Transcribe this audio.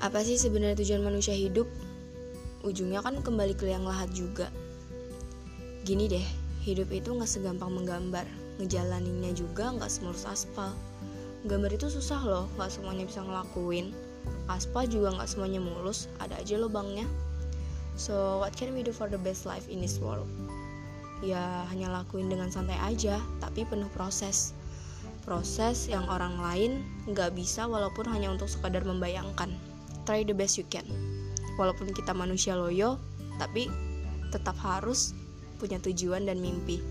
Apa sih sebenarnya tujuan manusia hidup? Ujungnya kan kembali ke liang lahat juga. Gini deh, hidup itu gak segampang menggambar. Ngejalaninnya juga gak semulus aspal. Gambar itu susah loh, gak semuanya bisa ngelakuin. Aspal juga gak semuanya mulus, ada aja lubangnya. So, what can we do for the best life in this world? Ya, hanya lakuin dengan santai aja, tapi penuh proses. Proses yang orang lain gak bisa walaupun hanya untuk sekadar membayangkan try the best you can. Walaupun kita manusia loyo tapi tetap harus punya tujuan dan mimpi